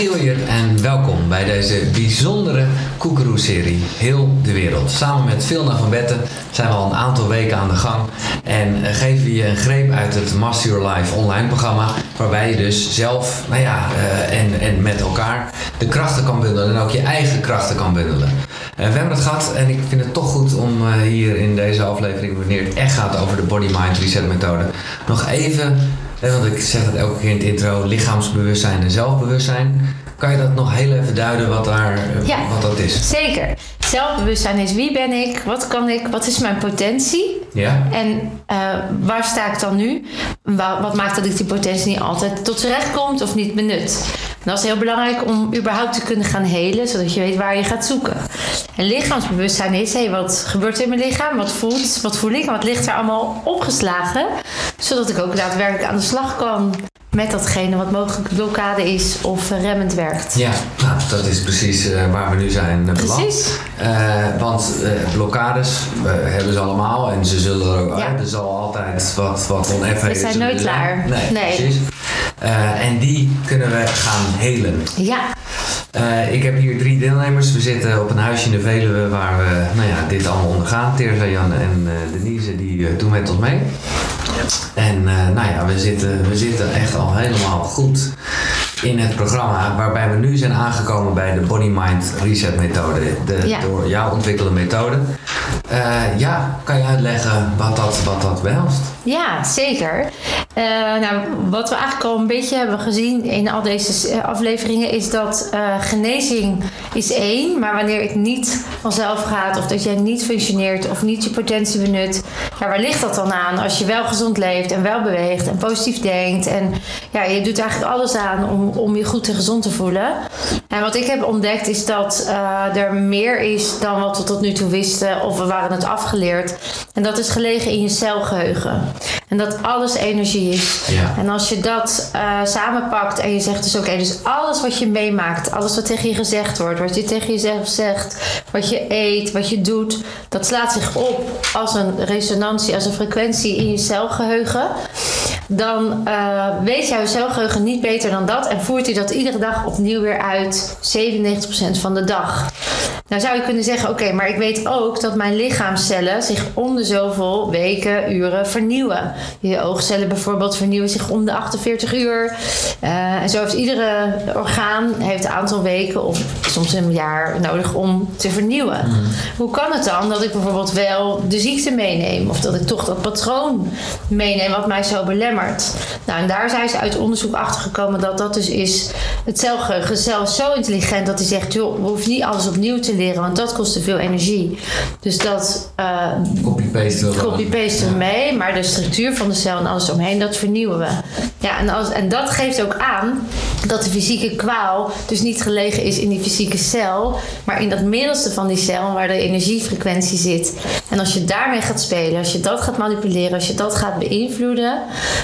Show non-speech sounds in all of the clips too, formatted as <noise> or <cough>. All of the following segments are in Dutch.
Hier en welkom bij deze bijzondere Koekeroe-serie Heel de Wereld. Samen met Vilna van Betten zijn we al een aantal weken aan de gang en eh, geven we je een greep uit het Master Your Life online programma, waarbij je dus zelf, nou ja, uh, en, en met elkaar de krachten kan bundelen en ook je eigen krachten kan bundelen. Uh, we hebben het gehad en ik vind het toch goed om uh, hier in deze aflevering, wanneer het echt gaat over de Body Mind Reset methode, nog even want ik zeg het elke keer in het intro, lichaamsbewustzijn en zelfbewustzijn. Kan je dat nog heel even duiden wat, daar, ja, wat dat is? Zeker. Zelfbewustzijn is wie ben ik, wat kan ik, wat is mijn potentie ja. en uh, waar sta ik dan nu? Wat maakt dat ik die potentie niet altijd tot z'n recht komt of niet benut? En dat is heel belangrijk om überhaupt te kunnen gaan helen, zodat je weet waar je gaat zoeken. En lichaamsbewustzijn is, hé, wat gebeurt er in mijn lichaam? Wat voelt, wat voel ik wat ligt er allemaal opgeslagen? Zodat ik ook daadwerkelijk aan de slag kan met datgene wat mogelijk blokkade is of remmend werkt. Ja, nou, dat is precies uh, waar we nu zijn beland. Precies. Uh, want blokkades hebben ze allemaal en ze zullen er ook uit. Er zal altijd wat, wat oneffenheden We zijn nooit klaar. Nee, nee, precies. en die kunnen we gaan helen. Ja. Uh, ik heb hier drie deelnemers. We zitten op een huisje in de Veluwe waar we nou ja, dit allemaal ondergaan. Teerza, Jan en uh, Denise die uh, doen met ons mee. En nou ja, we zitten, we zitten echt al helemaal goed in het programma. Waarbij we nu zijn aangekomen bij de Body Mind Reset methode. De Ja. door jou ontwikkelde methode. Ja, kan je uitleggen wat dat, wat dat behelst? Ja, zeker. Uh, nou, wat we eigenlijk al een beetje hebben gezien in al deze afleveringen is dat uh, genezing is één, maar wanneer het niet vanzelf gaat of dat jij niet functioneert of niet je potentie benut, ja, waar ligt dat dan aan als je wel gezond leeft en wel beweegt en positief denkt en ja, je doet eigenlijk alles aan om, om je goed en gezond te voelen. En wat ik heb ontdekt is dat er meer is dan wat we tot nu toe wisten of we waren het afgeleerd. En dat is gelegen in je celgeheugen. En dat alles energie is. Ja. En als je dat uh, samenpakt en je zegt dus oké, okay, dus alles wat je meemaakt, alles wat tegen je gezegd wordt, wat je tegen jezelf zegt, wat je eet, wat je doet, dat slaat zich op als een resonantie, als een frequentie in je celgeheugen. Dan uh, weet jouw celgeheugen niet beter dan dat en voert hij dat iedere dag opnieuw weer uit, 97% van de dag. Nou zou je kunnen zeggen, oké, okay, maar ik weet ook dat mijn lichaamcellen zich om de zoveel weken, uren vernieuwen. Je oogcellen bijvoorbeeld vernieuwen zich om de 48 uur. Uh, en zo heeft iedere orgaan heeft een aantal weken of soms een jaar nodig om te vernieuwen. Mm. Hoe kan het dan dat ik bijvoorbeeld wel de ziekte meeneem of dat ik toch dat patroon meeneem wat mij zo belemmert? Nou, en daar zijn ze uit onderzoek achter gekomen dat dat dus is het celgeheugen zelf zo intelligent dat hij zegt, joh, we hoeven niet alles opnieuw te leren, want dat kost te veel energie. Dus dat uh, copy-paste copy-paste ja. mee, maar de structuur van de cel en alles omheen, dat vernieuwen we. Ja, en, als, en dat geeft ook aan dat de fysieke kwaal dus niet gelegen is in die fysieke cel, maar in dat middelste van die cel waar de energiefrequentie zit. En als je daarmee gaat spelen, als je dat gaat manipuleren, als je dat gaat beïnvloeden,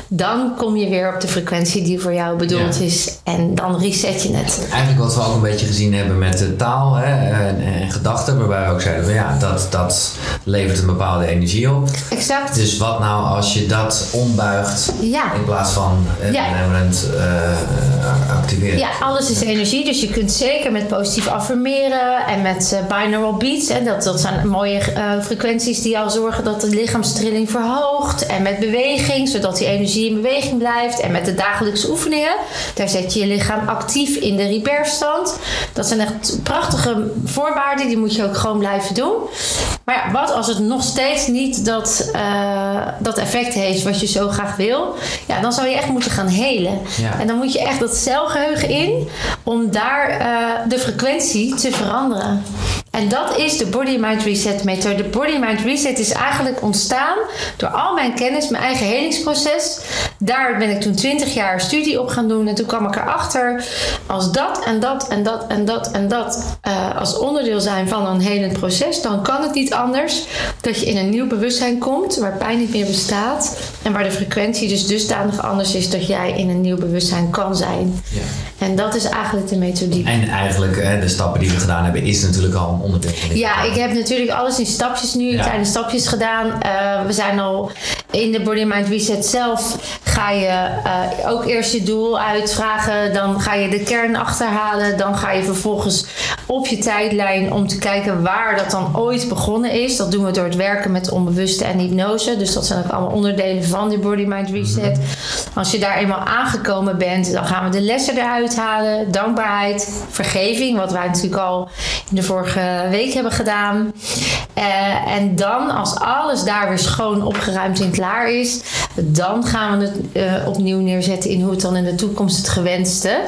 dan kom je weer op de frequentie die voor jou bedoeld Ja. is en dan reset je het. Eigenlijk wat we ook een beetje gezien hebben met de taal hè, en, en gedachten, waarbij we ook zeiden van ja, dat, dat levert een bepaalde energie op. Exact. Dus wat nou als je dat ombuigt Ja. in plaats van uh, Ja. uh, activeren? Ja, alles is energie. Dus je kunt zeker met positief affirmeren en met uh, binaural beats. En dat, dat zijn mooie uh, frequenties die al zorgen dat de lichaamstrilling verhoogt. En met beweging, zodat die energie in beweging blijft. En met de dagelijkse oefeningen. Daar zet je je lichaam actief in de repairstand. Dat zijn echt prachtige voorwaarden. Die moet je ook gewoon blijven doen. Maar ja, wat als het nog steeds niet dat, uh, dat effect heeft wat je zo graag wil? Ja, dan zou je echt moeten gaan helen. Ja. En dan moet je echt dat celgeheugen in om daar uh, de frequentie te veranderen. En dat is de Body Mind Reset methode. De Body Mind Reset is eigenlijk ontstaan door al mijn kennis, mijn eigen helingsproces. Daar ben ik toen 20 jaar studie op gaan doen. En toen kwam ik erachter, als dat en dat en dat en dat en dat uh, als onderdeel zijn van een helend proces, dan kan het niet anders dat je in een nieuw bewustzijn komt waar pijn niet meer bestaat. En waar de frequentie dus dusdanig anders is dat jij in een nieuw bewustzijn kan zijn. Ja. En dat is eigenlijk de methodiek. En eigenlijk de stappen die we gedaan hebben, is natuurlijk al onderdeel van dit Ja, ik heb natuurlijk alles in stapjes nu, kleine stapjes gedaan. Uh, we zijn al in de Body Mind Reset zelf ga je eh, ook eerst je doel uitvragen. Dan ga je de kern achterhalen. Dan ga je vervolgens op je tijdlijn om te kijken waar dat dan ooit begonnen is. Dat doen we door het werken met onbewuste en hypnose. Dus dat zijn ook allemaal onderdelen van die Body Mind Reset. Als je daar eenmaal aangekomen bent, dan gaan we de lessen eruit halen. Dankbaarheid, vergeving, wat wij natuurlijk al in de vorige week hebben gedaan. Eh, en dan, als alles daar weer schoon opgeruimd en klaar is, dan gaan we het eh, opnieuw neerzetten in hoe het dan in de toekomst het gewenste.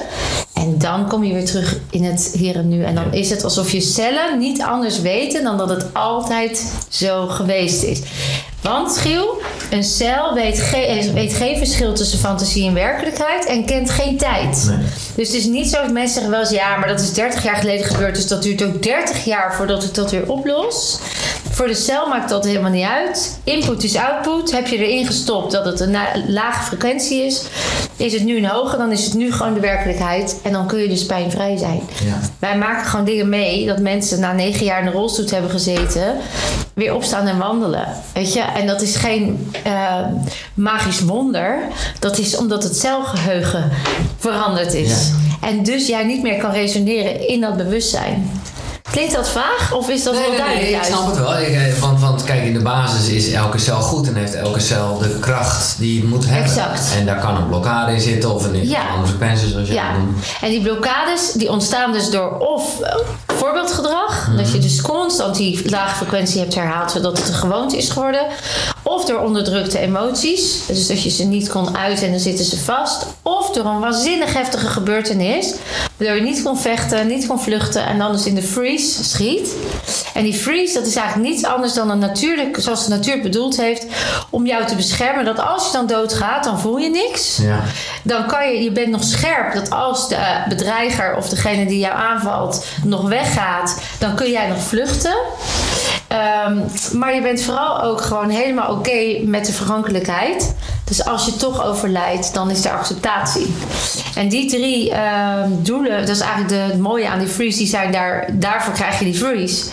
En dan kom je weer terug in het hier en nu. En dan is het alsof je cellen niet anders weten dan dat het altijd zo geweest is. Want Giel, een cel weet, ge weet geen verschil tussen fantasie en werkelijkheid en kent geen tijd. Nee. Dus het is niet zo dat mensen zeggen wel eens ja, maar dat is 30 jaar geleden gebeurd, dus dat duurt ook 30 jaar voordat ik dat weer oplos. Voor de cel maakt dat helemaal niet uit. Input is output. Heb je erin gestopt dat het een lage frequentie is, is het nu een hoge, dan is het nu gewoon de werkelijkheid. En dan kun je dus pijnvrij zijn. Ja. Wij maken gewoon dingen mee dat mensen na negen jaar in de rolstoel hebben gezeten, weer opstaan en wandelen. Weet je? En dat is geen eh, magisch wonder. Dat is omdat het celgeheugen veranderd is. En dus jij niet meer kan resoneren in dat bewustzijn. Klinkt dat vaag of is dat Nee, wel nee, nee, duidelijk? ik snap het wel. Ik, eh, want, want kijk, in de basis is elke cel goed en heeft elke cel de kracht die het moet hebben. Exact. En daar kan een blokkade in zitten of een Ja. andere frequentie zoals jij Ja, noemt. en die blokkades die ontstaan dus door of eh, voorbeeldgedrag, dat je dus constant die lage frequentie hebt herhaald zodat het een gewoonte is geworden, of door onderdrukte emoties, dus dat je ze niet kon uiten en dan zitten ze vast, of door een waanzinnig heftige gebeurtenis, waardoor je niet kon vechten, niet kon vluchten en dan dus in de freeze schiet. En die freeze, dat is eigenlijk niets anders dan een natuurlijk, zoals de natuur bedoeld heeft, om jou te beschermen. Dat als je dan doodgaat, dan voel je niks Ja. dan kan je, je bent nog scherp dat als de bedreiger of degene die jou aanvalt nog weggaat, dan kun jij nog vluchten. Ehm, maar je bent vooral ook gewoon helemaal oké met de vergankelijkheid. Dus als je toch overlijdt, dan is er acceptatie. En die drie ehm, doelen, dat is eigenlijk de, het mooie aan die freeze, die zijn daar, daarvoor krijg je die freeze.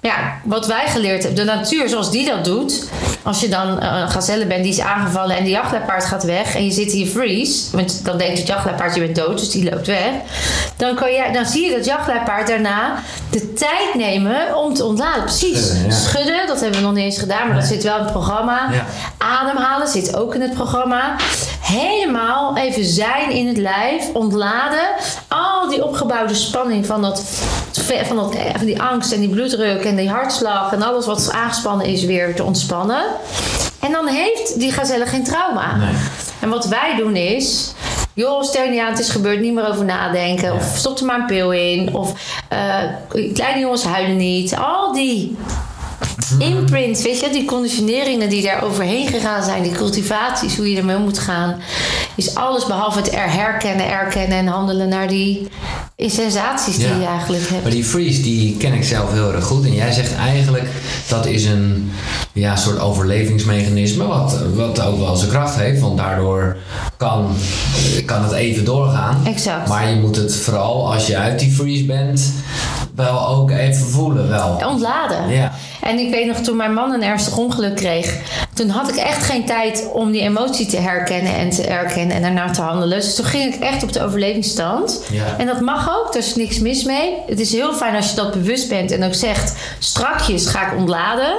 Ja, wat wij geleerd hebben, de natuur zoals die dat doet. Als je dan eh, een gazelle bent die is aangevallen en die jachtluipaard gaat weg en je zit je freeze, want dan denkt het jachtluipaard je bent dood, dus die loopt weg. Dan, kan jij, dan zie je dat jachtluipaard daarna de tijd nemen om te ontladen. Precies. Schudden, ja. Schudden, dat hebben we nog niet eens gedaan, maar dat zit wel in het programma. Ja. Ademhalen zit ook in het programma. Helemaal even zijn in het lijf, ontladen. Al die opgebouwde spanning van, dat, van, dat, van die angst en die bloeddruk en die hartslag en alles wat aangespannen is weer te ontspannen. En dan heeft die gazelle geen trauma. Nee. En wat wij doen is. Joh, stel je niet aan, het is gebeurd, niet meer over nadenken. Of stop er maar een pil in. Of eh, kleine jongens huilen niet. Al die imprint, weet je, die conditioneringen die daar overheen gegaan zijn, die cultivaties, hoe je ermee moet gaan, is alles behalve het er herkennen, erkennen en handelen naar die sensaties die Ja. je eigenlijk hebt. Maar die freeze, die ken ik zelf heel erg goed. En jij zegt eigenlijk dat is een ja, soort overlevingsmechanisme. Wat, wat ook wel zijn kracht heeft. Want daardoor kan, kan het even doorgaan. Exact. Maar je moet het vooral als je uit die freeze bent, wel ook even voelen. Wel. Ontladen. Ja. En ik weet nog, toen mijn man een ernstig ongeluk kreeg, toen had ik echt geen tijd om die emotie te herkennen en te erkennen en daarna te handelen. Dus toen ging ik echt op de overlevingsstand. Ja. En dat mag ook, daar is niks mis mee. Het is heel fijn als je dat bewust bent en ook zegt, strakjes ga ik ontladen.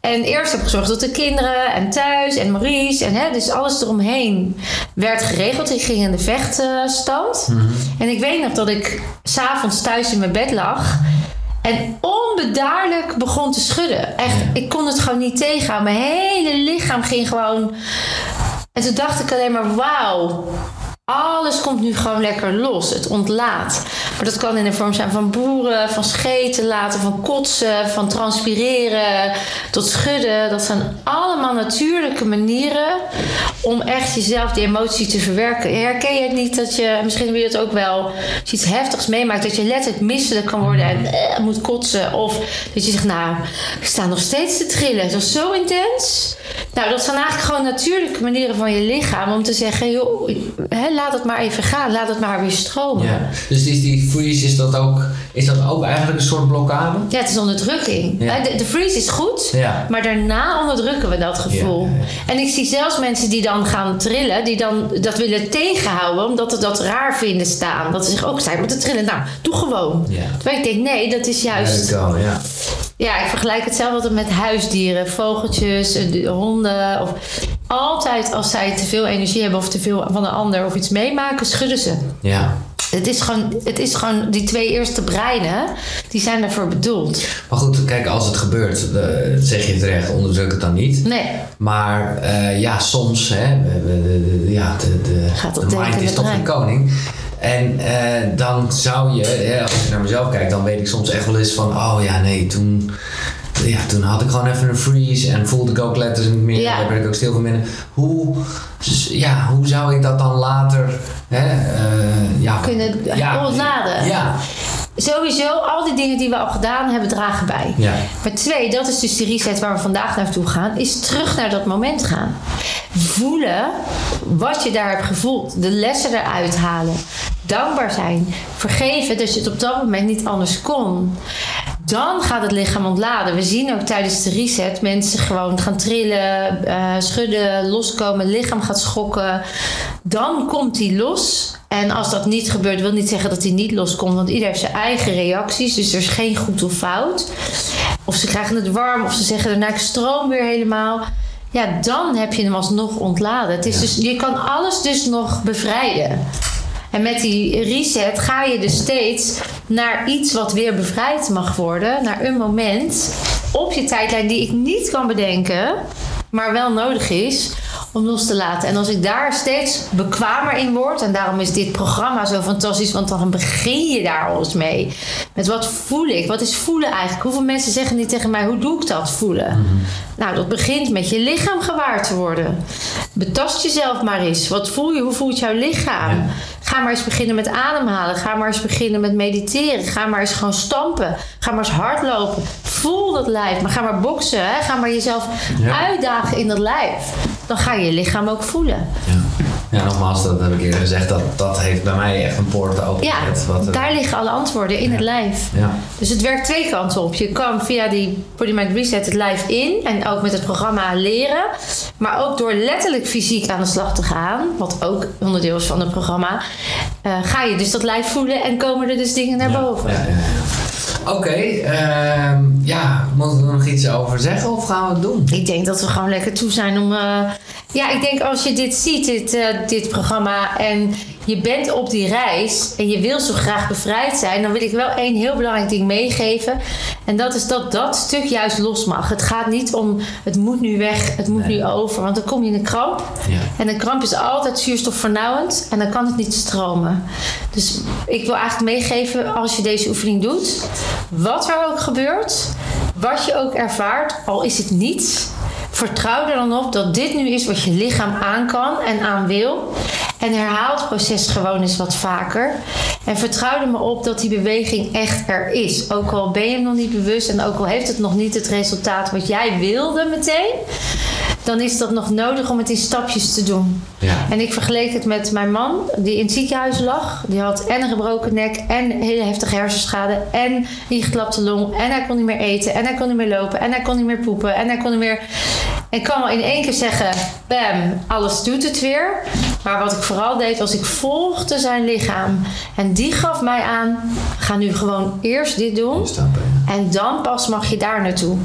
En eerst heb ik gezorgd dat de kinderen en thuis en Maurice en hè, dus alles eromheen werd geregeld. Ik ging in de vechtstand. En ik weet nog dat ik s'avonds thuis in mijn bed lag. En onbedaarlijk begon te schudden. Echt, ik kon het gewoon niet tegenhouden. Mijn hele lichaam ging gewoon. En toen dacht ik alleen maar: wauw. Alles komt nu gewoon lekker los. Het ontlaat. Maar dat kan in de vorm zijn van boeren, van scheten laten, van kotsen, van transpireren, tot schudden. Dat zijn allemaal natuurlijke manieren om echt jezelf die emotie te verwerken. Herken je het niet dat je, misschien wil je ook wel, iets heftigs meemaakt, dat je letterlijk misselijk kan worden en eh, moet kotsen. Of dat je zegt, nou, ik sta nog steeds te trillen. Het was zo intens. Nou, dat zijn eigenlijk gewoon natuurlijke manieren van je lichaam om te zeggen, joh, hè, laat het maar even gaan, laat het maar weer stromen. Ja. Dus is die freeze, is dat, ook, is dat ook eigenlijk een soort blokkade? Ja, het is onderdrukking. Ja. De, de freeze is goed, Ja. maar daarna onderdrukken we dat gevoel. En ik zie zelfs mensen die dan gaan trillen, die dan dat willen tegenhouden, omdat ze dat raar vinden staan. Dat ze zich ook zijn met te trillen. Nou, doe gewoon. Ja. Terwijl ik denk, nee, dat is juist. Go, ja. Ja, ik vergelijk het zelf altijd met huisdieren, vogeltjes, eh, de honden. Of altijd als zij te veel energie hebben of te veel van een ander of iets meemaken, schudden ze. Ja. Het is gewoon, het is gewoon die twee eerste breinen, die zijn daarvoor bedoeld. Maar goed, kijk, als het gebeurt, eh, zeg je terecht, onderdruk het dan niet. Nee, Maar eh, ja, soms, hè, ja, de, de, Gaat de mind is toch de koning. En eh, dan zou je, als ik naar mezelf kijk, dan weet ik soms echt wel eens van, oh ja, nee, toen, ja, toen had ik gewoon even een freeze en voelde ik ook letters niet meer, Ja. daar ben ik ook stil van binnen. Hoe, ja, hoe zou ik dat dan later, hè, eh, ja, Kunnen ontladen. Ja, sowieso al die dingen die we al gedaan hebben dragen bij. ja, Maar twee, dat is dus de reset waar we vandaag naartoe gaan, is terug naar dat moment gaan. Voelen wat je daar hebt gevoeld, de lessen eruit halen, dankbaar zijn, vergeven dat je het op dat moment niet anders kon. Dan gaat het lichaam ontladen. We zien ook tijdens de reset mensen gewoon gaan trillen, eh, schudden, loskomen, het lichaam gaat schokken. Dan komt die los. En als dat niet gebeurt, wil niet zeggen dat hij niet loskomt, want ieder heeft zijn eigen reacties. Dus er is geen goed of fout. Of ze krijgen het warm, of ze zeggen daarna ik stroom weer helemaal. Ja, dan heb je hem alsnog ontladen. Het is Ja. dus, je kan alles dus nog bevrijden. En met die reset ga je dus steeds naar iets wat weer bevrijd mag worden. Naar een moment op je tijdlijn die ik niet kan bedenken, maar wel nodig is om los te laten. En als ik daar steeds bekwamer in word, en daarom is dit programma zo fantastisch, want dan begin je daar al eens mee. Met wat voel ik? Wat is voelen eigenlijk? Hoeveel mensen zeggen niet tegen mij, hoe doe ik dat voelen? Nou, dat begint met je lichaam gewaar te worden. Betast jezelf maar eens. Wat voel je? Hoe voelt jouw lichaam? Ja. Ga maar eens beginnen met ademhalen. Ga maar eens beginnen met mediteren. Ga maar eens gewoon stampen. Ga maar eens hardlopen. Voel dat lijf. Maar ga maar boksen. Hè? Ga maar jezelf Ja. uitdagen in dat lijf. Dan ga je je lichaam ook voelen. ja. Ja, nogmaals, dat heb ik eerder gezegd, dat, dat heeft bij mij echt een poort open Ja, wat, daar liggen alle antwoorden in het lijf. Ja, Dus het werkt twee kanten op. Je kan via die Body Mind Reset het lijf in en ook met het programma leren. Maar ook door letterlijk fysiek aan de slag te gaan, wat ook onderdeel is van het programma, eh, ga je dus dat lijf voelen en komen er dus dingen naar boven. Ja, ja, Oké, ehm, ja, moeten we er nog iets over zeggen of gaan we het doen? Ik denk dat we gewoon lekker toe zijn om. eh, ja, ik denk als je dit ziet, dit, eh, dit programma, en je bent op die reis en je wil zo graag bevrijd zijn, dan wil ik wel één heel belangrijk ding meegeven. En dat is dat dat stuk juist los mag. Het gaat niet om het moet nu weg, het moet Nee. nu over, want dan kom je in een kramp. Ja. En een kramp is altijd zuurstofvernauwend en dan kan het niet stromen. Dus ik wil eigenlijk meegeven als je deze oefening doet, wat er ook gebeurt, wat je ook ervaart, al is het niets, vertrouw er dan op dat dit nu is wat je lichaam aan kan en aan wil. En herhaal het proces gewoon eens wat vaker. En vertrouw er maar op dat die beweging echt er is. Ook al ben je hem nog niet bewust en ook al heeft het nog niet het resultaat wat jij wilde meteen, dan is dat nog nodig om het in stapjes te doen. Ja. En ik vergeleek het met mijn man, die in het ziekenhuis lag. Die had en een gebroken nek, en hele heftige hersenschade, en een geklapte long. En hij kon niet meer eten, en hij kon niet meer lopen, en hij kon niet meer poepen, en hij kon niet meer. Ik kan wel in één keer zeggen, bam, alles doet het weer. Maar wat ik vooral deed, was ik volgde zijn lichaam. En die gaf mij aan, ga nu gewoon eerst dit doen. En dan pas mag je daar naartoe.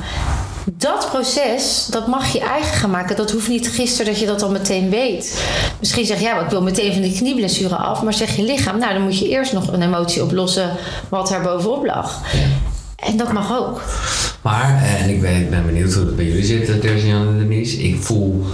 Dat proces, dat mag je eigen gaan maken. Dat hoeft niet gisteren dat je dat al meteen weet. Misschien zeg je, ja, ik wil meteen van die knieblessure af. Maar zeg je lichaam, nou dan moet je eerst nog een emotie oplossen wat er bovenop lag. En dat mag ook. Maar, eh, en ik ben, ben benieuwd hoe het bij jullie zit, Terzian en Denise. Ik voel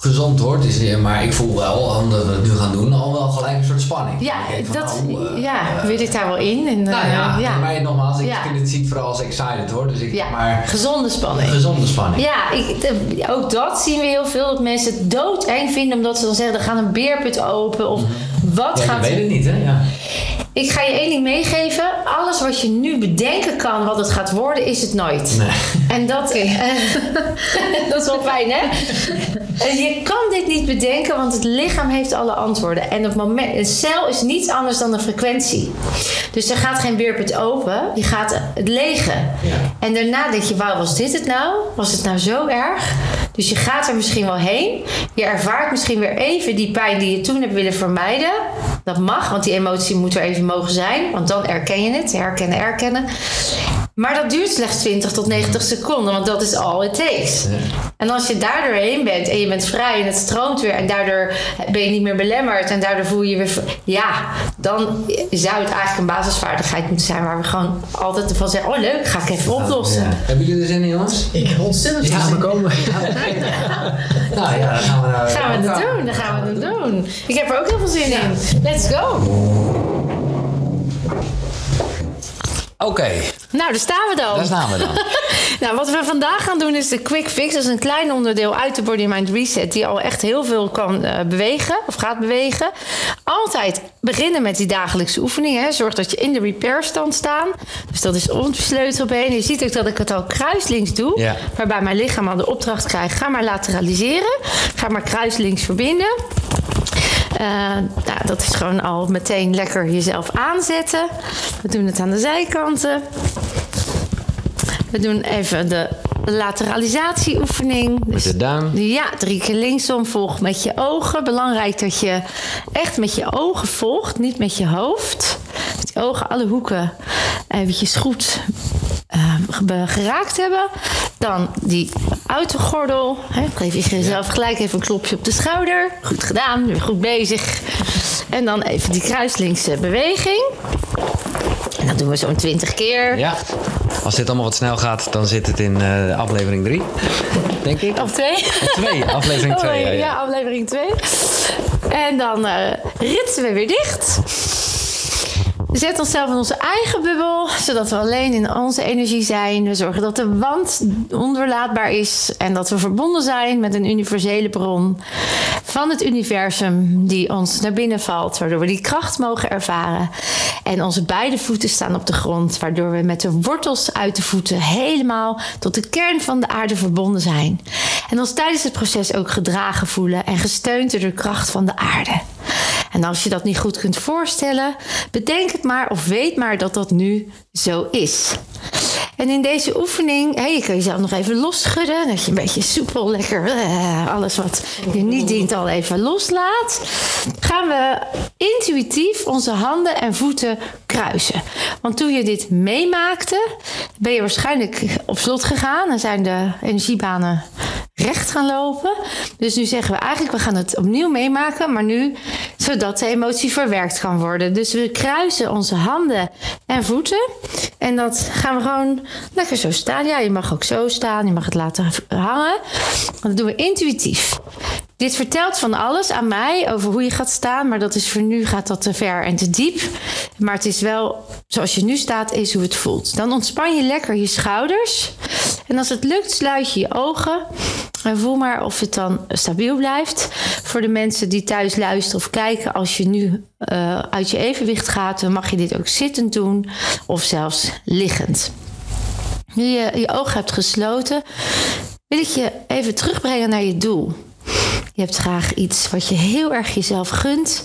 gezond hoor, het is, maar ik voel wel, omdat we het nu gaan doen, al wel gelijk een soort spanning. Ja, Ik van, dat, oh, eh, ja eh, wil ik daar wel in. En, Nou eh, ja, ja. maar nogmaals, ik Ja. vind het ziet vooral als excited hoor. Dus ik, Ja, maar gezonde spanning. gezonde spanning. Ja, ik, de- ook dat zien we heel veel. Dat mensen het doodeng vinden omdat ze dan zeggen... er gaat een beerput open of wat Ja, gaat je weet het niet hè? Ja. Ik ga je één ding meegeven. Alles wat je nu bedenken kan wat het gaat worden, is het nooit. Nee. En dat, eh, <laughs> dat is wel fijn, hè? <laughs> En je kan dit niet bedenken, want het lichaam heeft alle antwoorden. En op moment, een cel is niets anders dan een frequentie. Dus er gaat geen beerput open, je gaat het legen. Ja. En daarna denk je, wauw, was dit het nou? Was het nou zo erg? Dus je gaat er misschien wel heen. Je ervaart misschien weer even die pijn die je toen hebt willen vermijden. Dat mag, want die emotie moet er even mogen zijn. Want dan erken je het. Herkennen, erkennen. Maar dat duurt slechts 20 tot 90 seconden, want dat is all it takes. Ja. En als je daar doorheen bent en je bent vrij en het stroomt weer en daardoor ben je niet meer belemmerd en daardoor voel je je weer. Ja, dan zou het eigenlijk een basisvaardigheid moeten zijn waar we gewoon altijd van zeggen: Oh, leuk, ga ik even oplossen. Ja. Hebben jullie er zin in, jongens? Ik heb ontzettend Ja. zin in komen. <laughs> Nou ja, dan gaan we naar... Gaan we het doen? Dan gaan we het doen. Ik heb er ook heel veel zin in. Let's go. Oké, Nou, daar staan we dan. daar staan we dan. <laughs> Nou, wat we vandaag gaan doen is de quick fix. Dat is een klein onderdeel uit de Body Mind Reset... die al echt heel veel kan eh, bewegen of gaat bewegen. Altijd beginnen met die dagelijkse oefeningen. Hè. Zorg dat je in de repair stand staat. Dus dat is ons sleutelbeen. Je ziet ook dat ik het al kruislinks doe. Waarbij mijn lichaam al de opdracht krijgt... ga maar lateraliseren. Ga maar kruislinks verbinden. Eh, nou, dat is gewoon al meteen lekker jezelf aanzetten. We doen het aan de zijkanten. We doen even de lateralisatieoefening. Met de duim. Ja, drie keer linksom. Volg met je ogen. Belangrijk dat je echt met je ogen volgt, niet met je hoofd. Met je ogen alle hoeken eventjes goed eh, ge- geraakt hebben. Dan die autogordel. Hè, geef je jezelf gelijk even een klopje op de schouder. Goed gedaan, weer goed bezig. En dan even die kruislinkse beweging. En dat doen we zo'n 20 keer. Ja. Als dit allemaal wat snel gaat, dan zit het in eh, aflevering 3. Denk ik. Of twee? Of 2, aflevering Oh, 2. ja, ja, ja. aflevering 2. En dan eh ritsen we weer dicht. We zetten onszelf in onze eigen bubbel, zodat we alleen in onze energie zijn. We zorgen dat de wand ondoorlaatbaar is en dat we verbonden zijn met een universele bron van het universum die ons naar binnen valt, waardoor we die kracht mogen ervaren. En onze beide voeten staan op de grond, waardoor we met de wortels uit de voeten helemaal tot de kern van de aarde verbonden zijn. En ons tijdens het proces ook gedragen voelen en gesteund door de kracht van de aarde. En als je dat niet goed kunt voorstellen, bedenk het maar of weet maar dat dat nu zo is. En in deze oefening, hè, je kan jezelf nog even losschudden. Dat je een beetje soepel, lekker eh, alles wat je niet dient al even loslaat. Gaan we intuïtief onze handen en voeten kruisen. Want toen je dit meemaakte, ben je waarschijnlijk op slot gegaan. En zijn de energiebanen recht gaan lopen. Dus nu zeggen we eigenlijk, we gaan het opnieuw meemaken. Maar nu, zodat de emotie verwerkt kan worden. Dus we kruisen onze handen en voeten. En dat gaan we gewoon lekker zo staan. Ja, je mag ook zo staan. Je mag het laten hangen. Dat doen we intuïtief. Dit vertelt van alles aan mij over hoe je gaat staan. Maar dat is voor nu gaat dat te ver en te diep. Maar het is wel zoals je nu staat, is hoe het voelt. Dan ontspan je lekker je schouders. En als het lukt, sluit je je ogen. En voel maar of het dan stabiel blijft. Voor de mensen die thuis luisteren of kijken, als je nu uh, uit je evenwicht gaat, dan mag je dit ook zittend doen of zelfs liggend. Nu je je ogen hebt gesloten, wil ik je even terugbrengen naar je doel. Je hebt graag iets wat je heel erg jezelf gunt,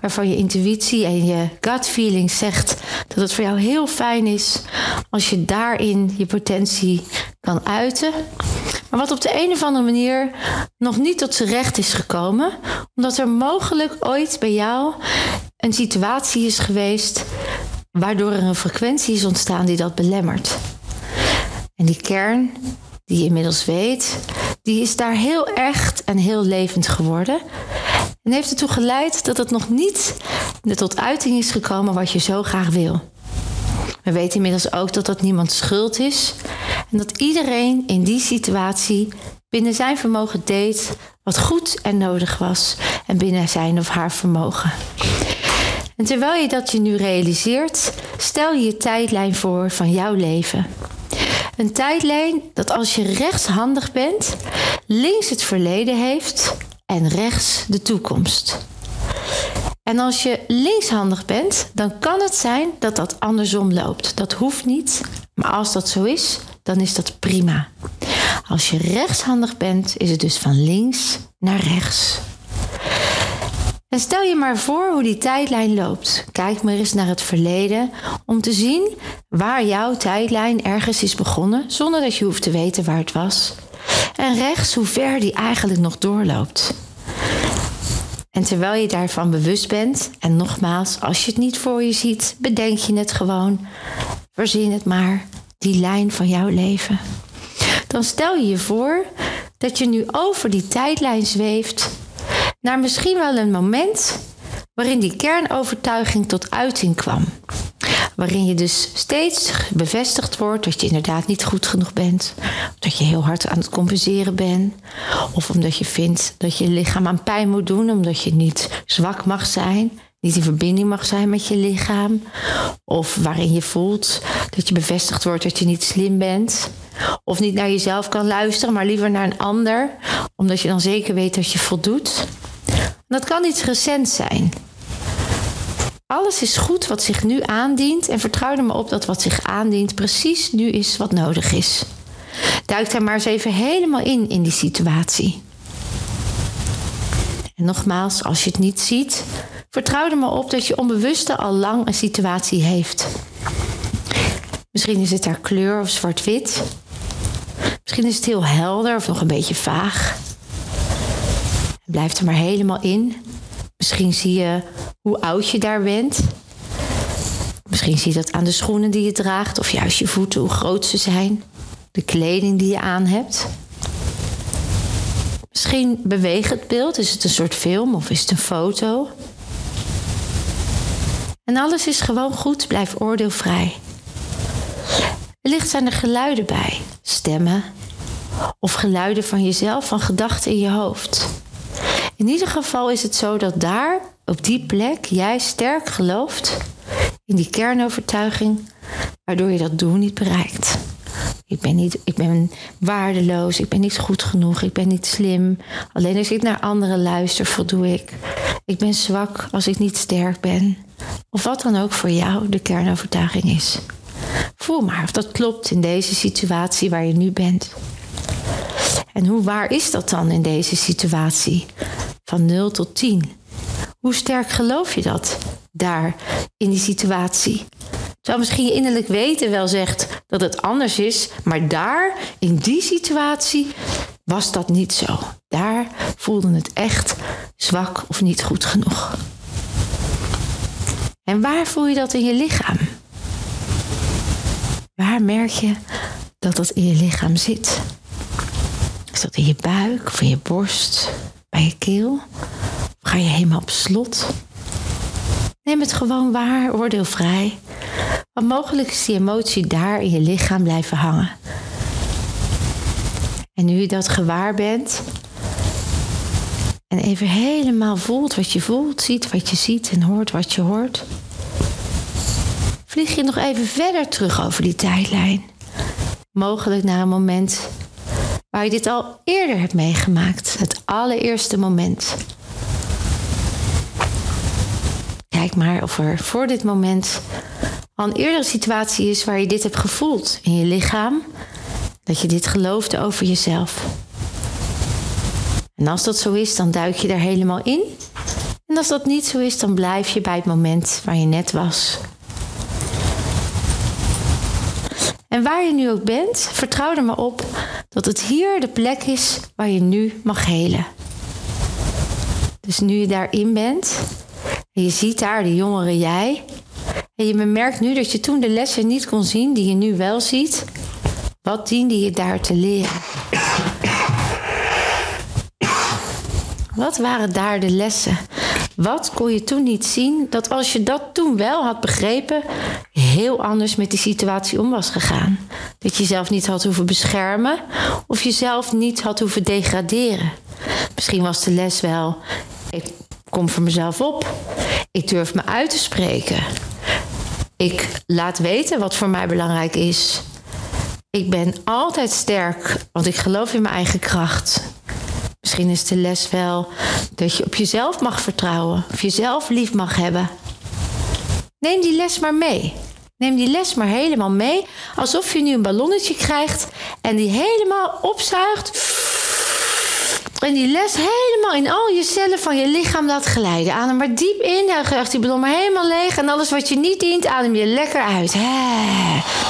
waarvan je intuïtie en je gut feeling zegt dat het voor jou heel fijn is als je daarin je potentie kan uiten. Maar wat op de een of andere manier nog niet tot zijn recht is gekomen, omdat er mogelijk ooit bij jou een situatie is geweest waardoor er een frequentie is ontstaan die dat belemmert. En die kern, die je inmiddels weet, die is daar heel echt en heel levend geworden. En heeft ertoe geleid dat het nog niet tot uiting is gekomen wat je zo graag wil. We weten inmiddels ook dat dat niemands schuld is. En dat iedereen in die situatie binnen zijn vermogen deed wat goed en nodig was. En binnen zijn of haar vermogen. En terwijl je dat je nu realiseert, stel je je tijdlijn voor van jouw leven. Een tijdlijn dat als je rechtshandig bent, links het verleden heeft en rechts de toekomst. En als je linkshandig bent, dan kan het zijn dat dat andersom loopt. Dat hoeft niet, maar als dat zo is, dan is dat prima. Als je rechtshandig bent, is het dus van links naar rechts. En stel je maar voor hoe die tijdlijn loopt. Kijk maar eens naar het verleden om te zien waar jouw tijdlijn ergens is begonnen, zonder dat je hoeft te weten waar het was. En rechts hoe ver die eigenlijk nog doorloopt. En terwijl je daarvan bewust bent, en nogmaals, als je het niet voor je ziet, bedenk je het gewoon. Verzin het maar, die lijn van jouw leven. Dan stel je je voor dat je nu over die tijdlijn zweeft naar misschien wel een moment waarin die kernovertuiging tot uiting kwam. Waarin je dus steeds bevestigd wordt dat je inderdaad niet goed genoeg bent. Dat je heel hard aan het compenseren bent. Of omdat je vindt dat je lichaam aan pijn moet doen omdat je niet zwak mag zijn. Niet in verbinding mag zijn met je lichaam. Of waarin je voelt dat je bevestigd wordt dat je niet slim bent. Of niet naar jezelf kan luisteren, maar liever naar een ander. Omdat je dan zeker weet dat je voldoet. Dat kan iets recents zijn. Alles is goed wat zich nu aandient en vertrouw er maar op dat wat zich aandient precies nu is wat nodig is. Duik daar maar eens even helemaal in in die situatie. En nogmaals, als je het niet ziet, vertrouw er maar op dat je onbewuste al lang een situatie heeft. Misschien is het daar kleur of zwart-wit. Misschien is het heel helder of nog een beetje vaag. Blijf er maar helemaal in. Misschien zie je hoe oud je daar bent. Misschien zie je dat aan de schoenen die je draagt, of juist je voeten, hoe groot ze zijn. De kleding die je aan hebt. Misschien beweegt het beeld. Is het een soort film of is het een foto? En alles is gewoon goed, blijf oordeelvrij. Wellicht zijn er geluiden bij, stemmen of geluiden van jezelf, van gedachten in je hoofd. In ieder geval is het zo dat daar, op die plek, jij sterk gelooft in die kernovertuiging, waardoor je dat doel niet bereikt. Ik ben, niet, ik ben waardeloos, ik ben niet goed genoeg, ik ben niet slim. Alleen als ik naar anderen luister, voldoe ik. Ik ben zwak als ik niet sterk ben. Of wat dan ook voor jou de kernovertuiging is. Voel maar of dat klopt in deze situatie waar je nu bent. En hoe waar is dat dan in deze situatie? Van 0 tot 10. Hoe sterk geloof je dat daar in die situatie? Terwijl misschien je innerlijk weten wel zegt dat het anders is, maar daar, in die situatie, was dat niet zo. Daar voelde het echt zwak of niet goed genoeg. En waar voel je dat in je lichaam? Waar merk je dat dat in je lichaam zit? Is dat in je buik of in je borst, bij je keel? Ga je helemaal op slot? Neem het gewoon waar, oordeelvrij. Want mogelijk is die emotie daar in je lichaam blijven hangen. En nu je dat gewaar bent en even helemaal voelt wat je voelt, ziet wat je ziet en hoort wat je hoort, vlieg je nog even verder terug over die tijdlijn. Mogelijk naar een moment waar je dit al eerder hebt meegemaakt, het allereerste moment. Kijk maar of er voor dit moment al een eerdere situatie is waar je dit hebt gevoeld in je lichaam, dat je dit geloofde over jezelf. En als dat zo is, dan duik je daar helemaal in. En als dat niet zo is, dan blijf je bij het moment waar je net was. En waar je nu ook bent, vertrouw er maar op dat het hier de plek is waar je nu mag helen. Dus nu je daarin bent en je ziet daar de jongere jij. En je bemerkt nu dat je toen de lessen niet kon zien die je nu wel ziet. Wat diende je daar te leren? Wat waren daar de lessen? Wat kon je toen niet zien dat als je dat toen wel had begrepen, heel anders met die situatie om was gegaan? Dat je jezelf niet had hoeven beschermen of jezelf niet had hoeven degraderen. Misschien was de les wel: ik kom voor mezelf op, ik durf me uit te spreken, ik laat weten wat voor mij belangrijk is. Ik ben altijd sterk, want ik geloof in mijn eigen kracht. Misschien is de les wel dat je op jezelf mag vertrouwen. Of jezelf lief mag hebben. Neem die les maar mee. Neem die les maar helemaal mee. Alsof je nu een ballonnetje krijgt en die helemaal opzuigt. En die les helemaal in al je cellen van je lichaam laat glijden. Adem maar diep in. Dan die ballon maar helemaal leeg. En alles wat je niet dient, adem je lekker uit.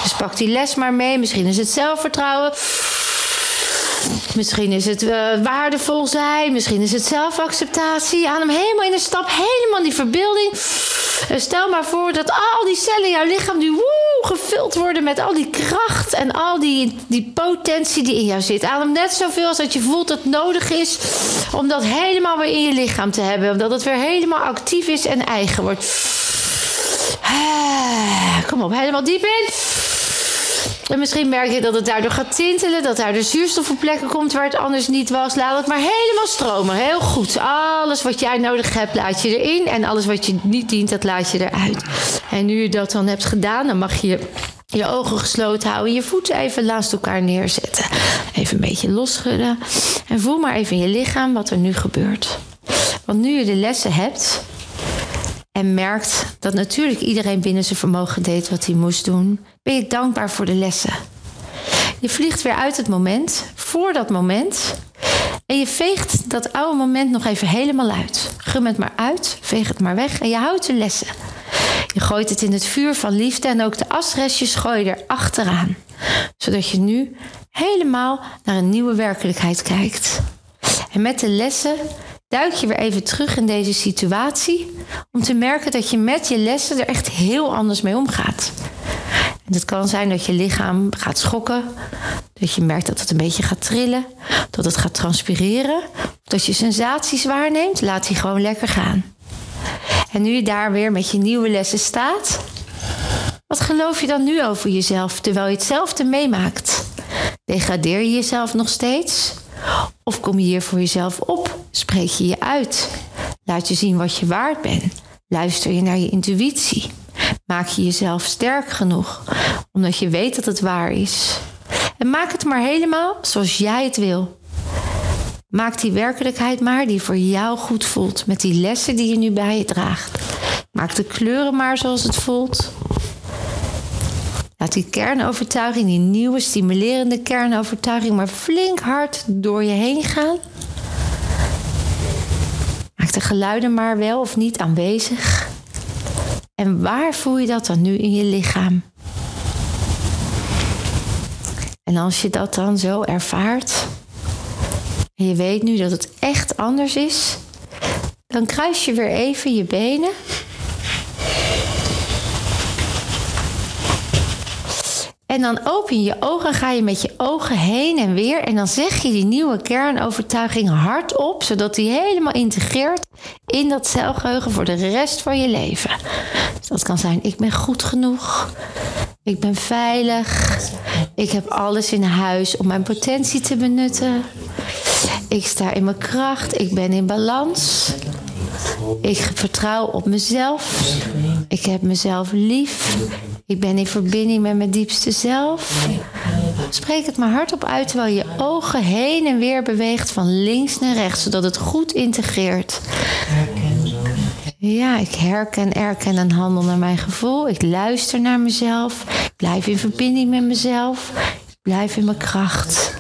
Dus pak die les maar mee. Misschien is het zelfvertrouwen. Misschien is het uh, waardevol zijn. Misschien is het zelfacceptatie. Adem helemaal in de stap. Helemaal die verbeelding. En stel maar voor dat al die cellen in jouw lichaam nu woe, gevuld worden met al die kracht en al die, die potentie die in jou zit. Adem net zoveel als dat je voelt dat nodig is om dat helemaal weer in je lichaam te hebben. Omdat het weer helemaal actief is en eigen wordt. Kom op, helemaal diep in. En misschien merk je dat het daardoor gaat tintelen, dat daar de zuurstof op plekken komt waar het anders niet was. Laat het maar helemaal stromen. Heel goed. Alles wat jij nodig hebt, laat je erin. En alles wat je niet dient, dat laat je eruit. En nu je dat dan hebt gedaan, dan mag je je ogen gesloten houden. Je voeten even naast elkaar neerzetten. Even een beetje losschudden. En voel maar even in je lichaam wat er nu gebeurt. Want nu je de lessen hebt, en merkt dat natuurlijk iedereen binnen zijn vermogen deed wat hij moest doen, ben je dankbaar voor de lessen. Je vliegt weer uit het moment, voor dat moment, en je veegt dat oude moment nog even helemaal uit. Gum het maar uit, veeg het maar weg en je houdt de lessen. Je gooit het in het vuur van liefde en ook de asrestjes gooi je er achteraan. Zodat je nu helemaal naar een nieuwe werkelijkheid kijkt. En met de lessen duik je weer even terug in deze situatie om te merken dat je met je lessen er echt heel anders mee omgaat. En het kan zijn dat je lichaam gaat schokken, dat je merkt dat het een beetje gaat trillen, dat het gaat transpireren, dat je sensaties waarneemt, laat die gewoon lekker gaan. En nu je daar weer met je nieuwe lessen staat, wat geloof je dan nu over jezelf terwijl je hetzelfde meemaakt? Degradeer je jezelf nog steeds? Of kom je hier voor jezelf op? Spreek je je uit? Laat je zien wat je waard bent? Luister je naar je intuïtie? Maak je jezelf sterk genoeg omdat je weet dat het waar is? En maak het maar helemaal zoals jij het wil. Maak die werkelijkheid maar die voor jou goed voelt met die lessen die je nu bij je draagt. Maak de kleuren maar zoals het voelt. Laat die kernovertuiging, die nieuwe stimulerende kernovertuiging, maar flink hard door je heen gaan. Maak de geluiden maar wel of niet aanwezig. En waar voel je dat dan nu in je lichaam? En als je dat dan zo ervaart, en je weet nu dat het echt anders is, dan kruis je weer even je benen En dan open je je ogen, ga je met je ogen heen en weer. En dan zeg je die nieuwe kernovertuiging hardop, zodat die helemaal integreert in dat celgeheugen voor de rest van je leven. Dus dat kan zijn: ik ben goed genoeg. Ik ben veilig. Ik heb alles in huis om mijn potentie te benutten. Ik sta in mijn kracht. Ik ben in balans. Ik vertrouw op mezelf. Ik heb mezelf lief. Ik ben in verbinding met mijn diepste zelf. Spreek het maar hardop uit terwijl je ogen heen en weer beweegt van links naar rechts, zodat het goed integreert. Ja, ik herken, erken en handel naar mijn gevoel. Ik luister naar mezelf. Ik blijf in verbinding met mezelf. Ik blijf in mijn kracht.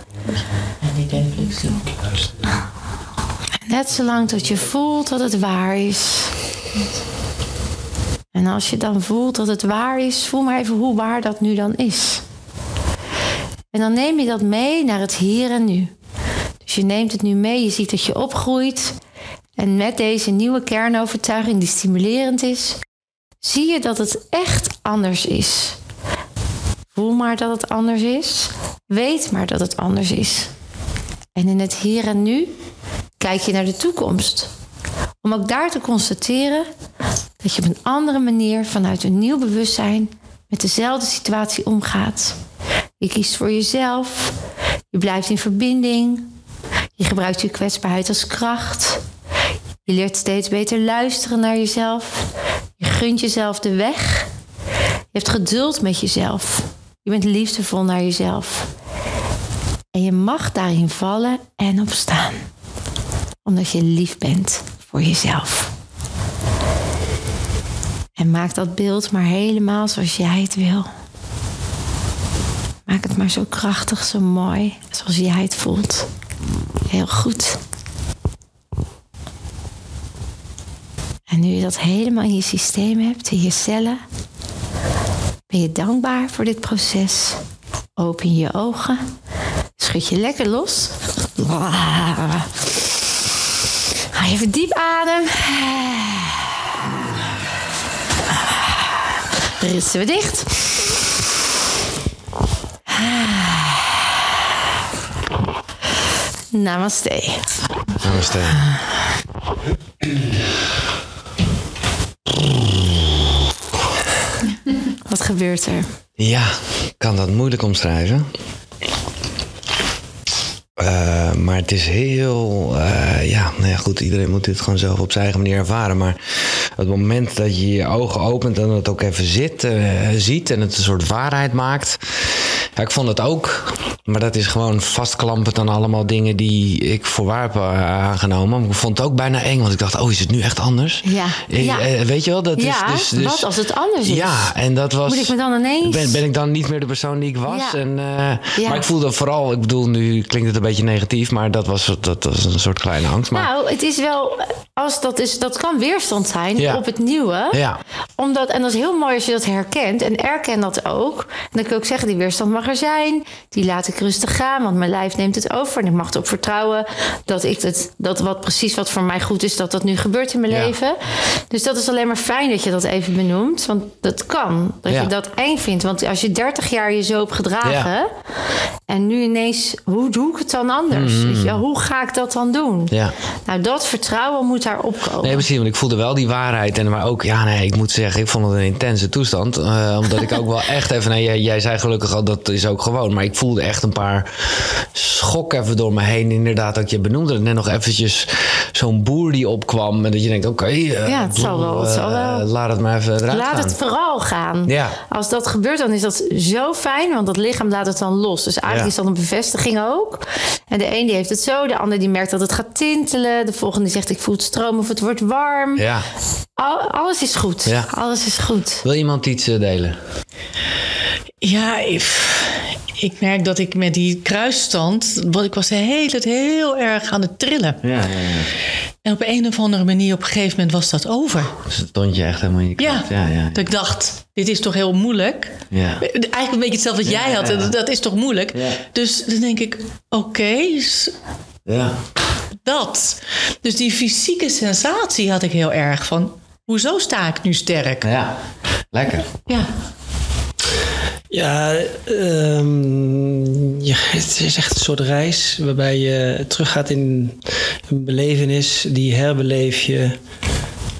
Net zolang tot je voelt dat het waar is. En als je dan voelt dat het waar is, voel maar even hoe waar dat nu dan is. En dan neem je dat mee naar het hier en nu. Dus je neemt het nu mee, je ziet dat je opgroeit. En met deze nieuwe kernovertuiging die stimulerend is, zie je dat het echt anders is. Voel maar dat het anders is. Weet maar dat het anders is. En in het hier en nu kijk je naar de toekomst. Om ook daar te constateren dat je op een andere manier vanuit een nieuw bewustzijn met dezelfde situatie omgaat. Je kiest voor jezelf, je blijft in verbinding, je gebruikt je kwetsbaarheid als kracht. Je leert steeds beter luisteren naar jezelf. Je gunt jezelf de weg. Je hebt geduld met jezelf. Je bent liefdevol naar jezelf. En je mag daarin vallen en opstaan. Omdat je lief bent voor jezelf. En maak dat beeld maar helemaal zoals jij het wil. Maak het maar zo krachtig, zo mooi, zoals jij het voelt. Heel goed. En nu je dat helemaal in je systeem hebt, in je cellen, ben je dankbaar voor dit proces. Open je ogen, schud je lekker los. Even diep adem. Ritsen we dicht. Namaste. Namaste. Wat gebeurt er? Ja, ik kan dat moeilijk omschrijven. Uh, maar het is heel, ja, nou ja, goed, iedereen moet dit gewoon zelf op zijn eigen manier ervaren. Maar het moment dat je je ogen opent en het ook even zit, uh, ziet en het een soort waarheid maakt. Ja, ik vond het ook, maar dat is gewoon vastklampend aan allemaal dingen die ik voor waar heb aangenomen. Maar ik vond het ook bijna eng, want ik dacht, oh, is het nu echt anders? Ja. Ik, ja. weet je wel? Dat ja, is dus, dus, wat als het anders is? Ja, en dat was... Moet ik me dan ineens... Ben, ben ik dan niet meer de persoon die ik was? Ja. En, Ja. Maar ik voelde vooral, ik bedoel, nu klinkt het een beetje negatief, maar dat was, dat was een soort kleine angst. Maar, Nou, het is wel, als dat is, dat kan weerstand zijn op het nieuwe. ja, Omdat, en dat is heel mooi als je dat herkent. En erken dat ook. En dan kun je ook zeggen, die weerstand mag er zijn. Die laat ik rustig gaan, want mijn lijf neemt het over. En ik mag erop vertrouwen dat ik het, dat wat precies wat voor mij goed is, dat dat nu gebeurt in mijn Ja. leven. Dus dat is alleen maar fijn dat je dat even benoemt. Want dat kan. Dat Ja. je dat eng vindt. Want als je 30 jaar je zo hebt gedragen. En nu ineens, hoe doe ik het dan anders? Weet je, wel? hoe ga ik dat dan doen? Ja. Nou, dat vertrouwen moet daar opkomen. Nee, precies, want ik voelde wel die waarheid. En maar ook, ja, nee, ik moet zeggen, ik vond het een intense toestand. Eh, omdat ik ook wel echt even, nee, jij, jij zei gelukkig al, dat is ook gewoon. Maar ik voelde echt een paar schokken even door me heen. Inderdaad, dat je benoemde het net nog eventjes zo'n boer die opkwam. En dat je denkt, oké, eh, Ja, het zal wel, het zal eh, laat het maar even eruit Laat gaan. het vooral gaan. Ja. Als dat gebeurt, dan is dat zo fijn, want dat lichaam laat het dan los. Dus eigenlijk Ja. is dat een bevestiging ook. En de een die heeft het zo, de ander die merkt dat het gaat tintelen. De volgende zegt ik voel het stromen of het wordt warm. Ja. Al- alles is goed. Ja. Alles is goed. Wil iemand iets eh, delen? Ja, ik, ik merk dat ik met die kruisstand... Want ik was de hele tijd heel erg aan het trillen. Ja, ja, ja. En op een of andere manier, op een gegeven moment was dat over. Dus het stond je echt helemaal in je Ja. Ja, ja, dat ik dacht, dit is toch heel moeilijk. Ja. Eigenlijk een beetje hetzelfde wat jij had. Dat, dat is toch moeilijk? Dus dan denk ik, oké, ja. dat. Dus die fysieke sensatie had ik heel erg van... Hoezo sta ik nu sterk? Ja, lekker. Ja. Ja, ehm, ja, het is echt een soort reis waarbij je teruggaat in een belevenis, die herbeleef je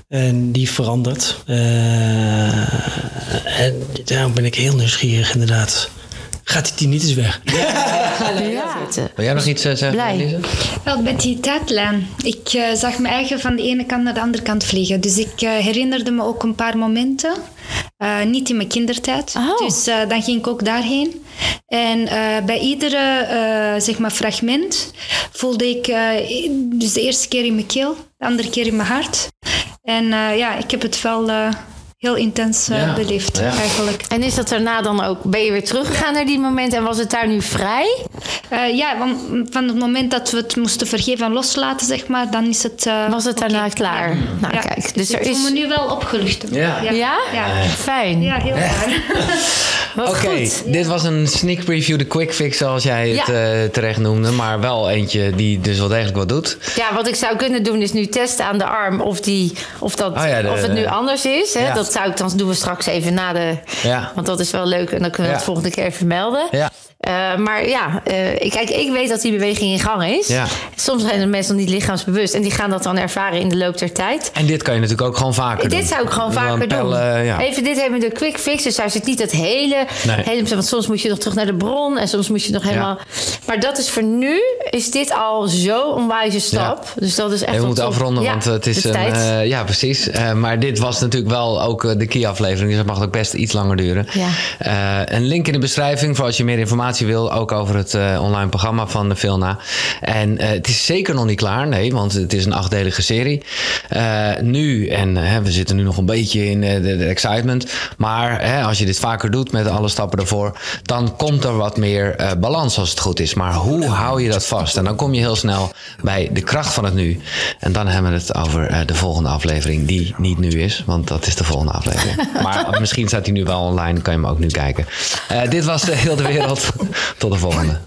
en die verandert. Eh, en daarom ben ik heel nieuwsgierig inderdaad. Gaat die tinnitus weg? Ja. Wil jij nog iets eh, zeggen, Blij. Wel, met die tijdlijn. Ik eh, zag me eigen van de ene kant naar de andere kant vliegen. Dus ik eh, herinnerde me ook een paar momenten. Eh, niet in mijn kindertijd. Oh. Dus eh, dan ging ik ook daarheen. En eh, bij iedere eh, zeg maar fragment voelde ik... eh, dus de eerste keer in mijn keel, de andere keer in mijn hart. En eh, ja, ik heb het wel eh, heel intens eh, Ja. beleefd Ja. eigenlijk. En is dat daarna dan ook, ben je weer teruggegaan naar die moment en was het daar nu vrij? Eh, ja, van, van het moment dat we het moesten vergeven en loslaten, zeg maar, dan is het... eh, Was het daarna klaar? Nou Ja. kijk, dus er ik voel is... me nu wel opgelucht. Ja. Ja? Ja? Ja. Fijn. Ja, heel. <laughs> Wat Oké, dit was een sneak preview, de quick fix zoals jij het Ja. terecht noemde. Maar wel eentje die dus wel degelijk wat doet. Ja, wat ik zou kunnen doen is nu testen aan de arm of, die, of, dat, Oh ja, de- of het nu anders is. Hè? Ja. Dat zou ik dan doen we straks even na de. Ja. Want dat is wel leuk en dan kunnen we het volgende keer even melden. Ja. Eh, maar ja, ik- kijk, ik weet dat die beweging in gang is. Ja. Soms zijn de mensen nog niet lichaamsbewust en die gaan dat dan ervaren in de loop der tijd. En dit kan je natuurlijk ook gewoon vaker doen. Dit zou ik gewoon vaker doen. ja. Even, dit hebben we de quick fix. Dus daar zit niet het hele Nee. helemaal... Want soms moet je nog terug naar de bron en soms moet je nog helemaal... Maar dat is voor nu, is dit al zo'n onwijze stap. Dus dat is echt we wel moeten afronden, want het is een. eh, ja, precies. Maar dit was natuurlijk wel ook de key-aflevering, dus dat mag ook best iets langer duren. Ja. Een link in de beschrijving voor als je meer informatie wil, ook over het eh, online programma van de Vilna. En eh, het is zeker nog niet klaar, nee, want het is een achtdelige serie. Eh, nu, en we zitten nu nog een beetje in de, de excitement, maar hè, als je dit vaker doet met alle stappen ervoor, dan komt er wat meer balans als het goed is. Maar hoe hou je dat vast? En dan kom je heel snel bij de kracht van het nu. En dan hebben we het over de volgende aflevering, die niet nu is, want dat is de volgende aflevering. <laughs> maar misschien staat hij nu wel online, kan je hem ook nu kijken. Dit was de Heel de Wereld. Tot de volgende.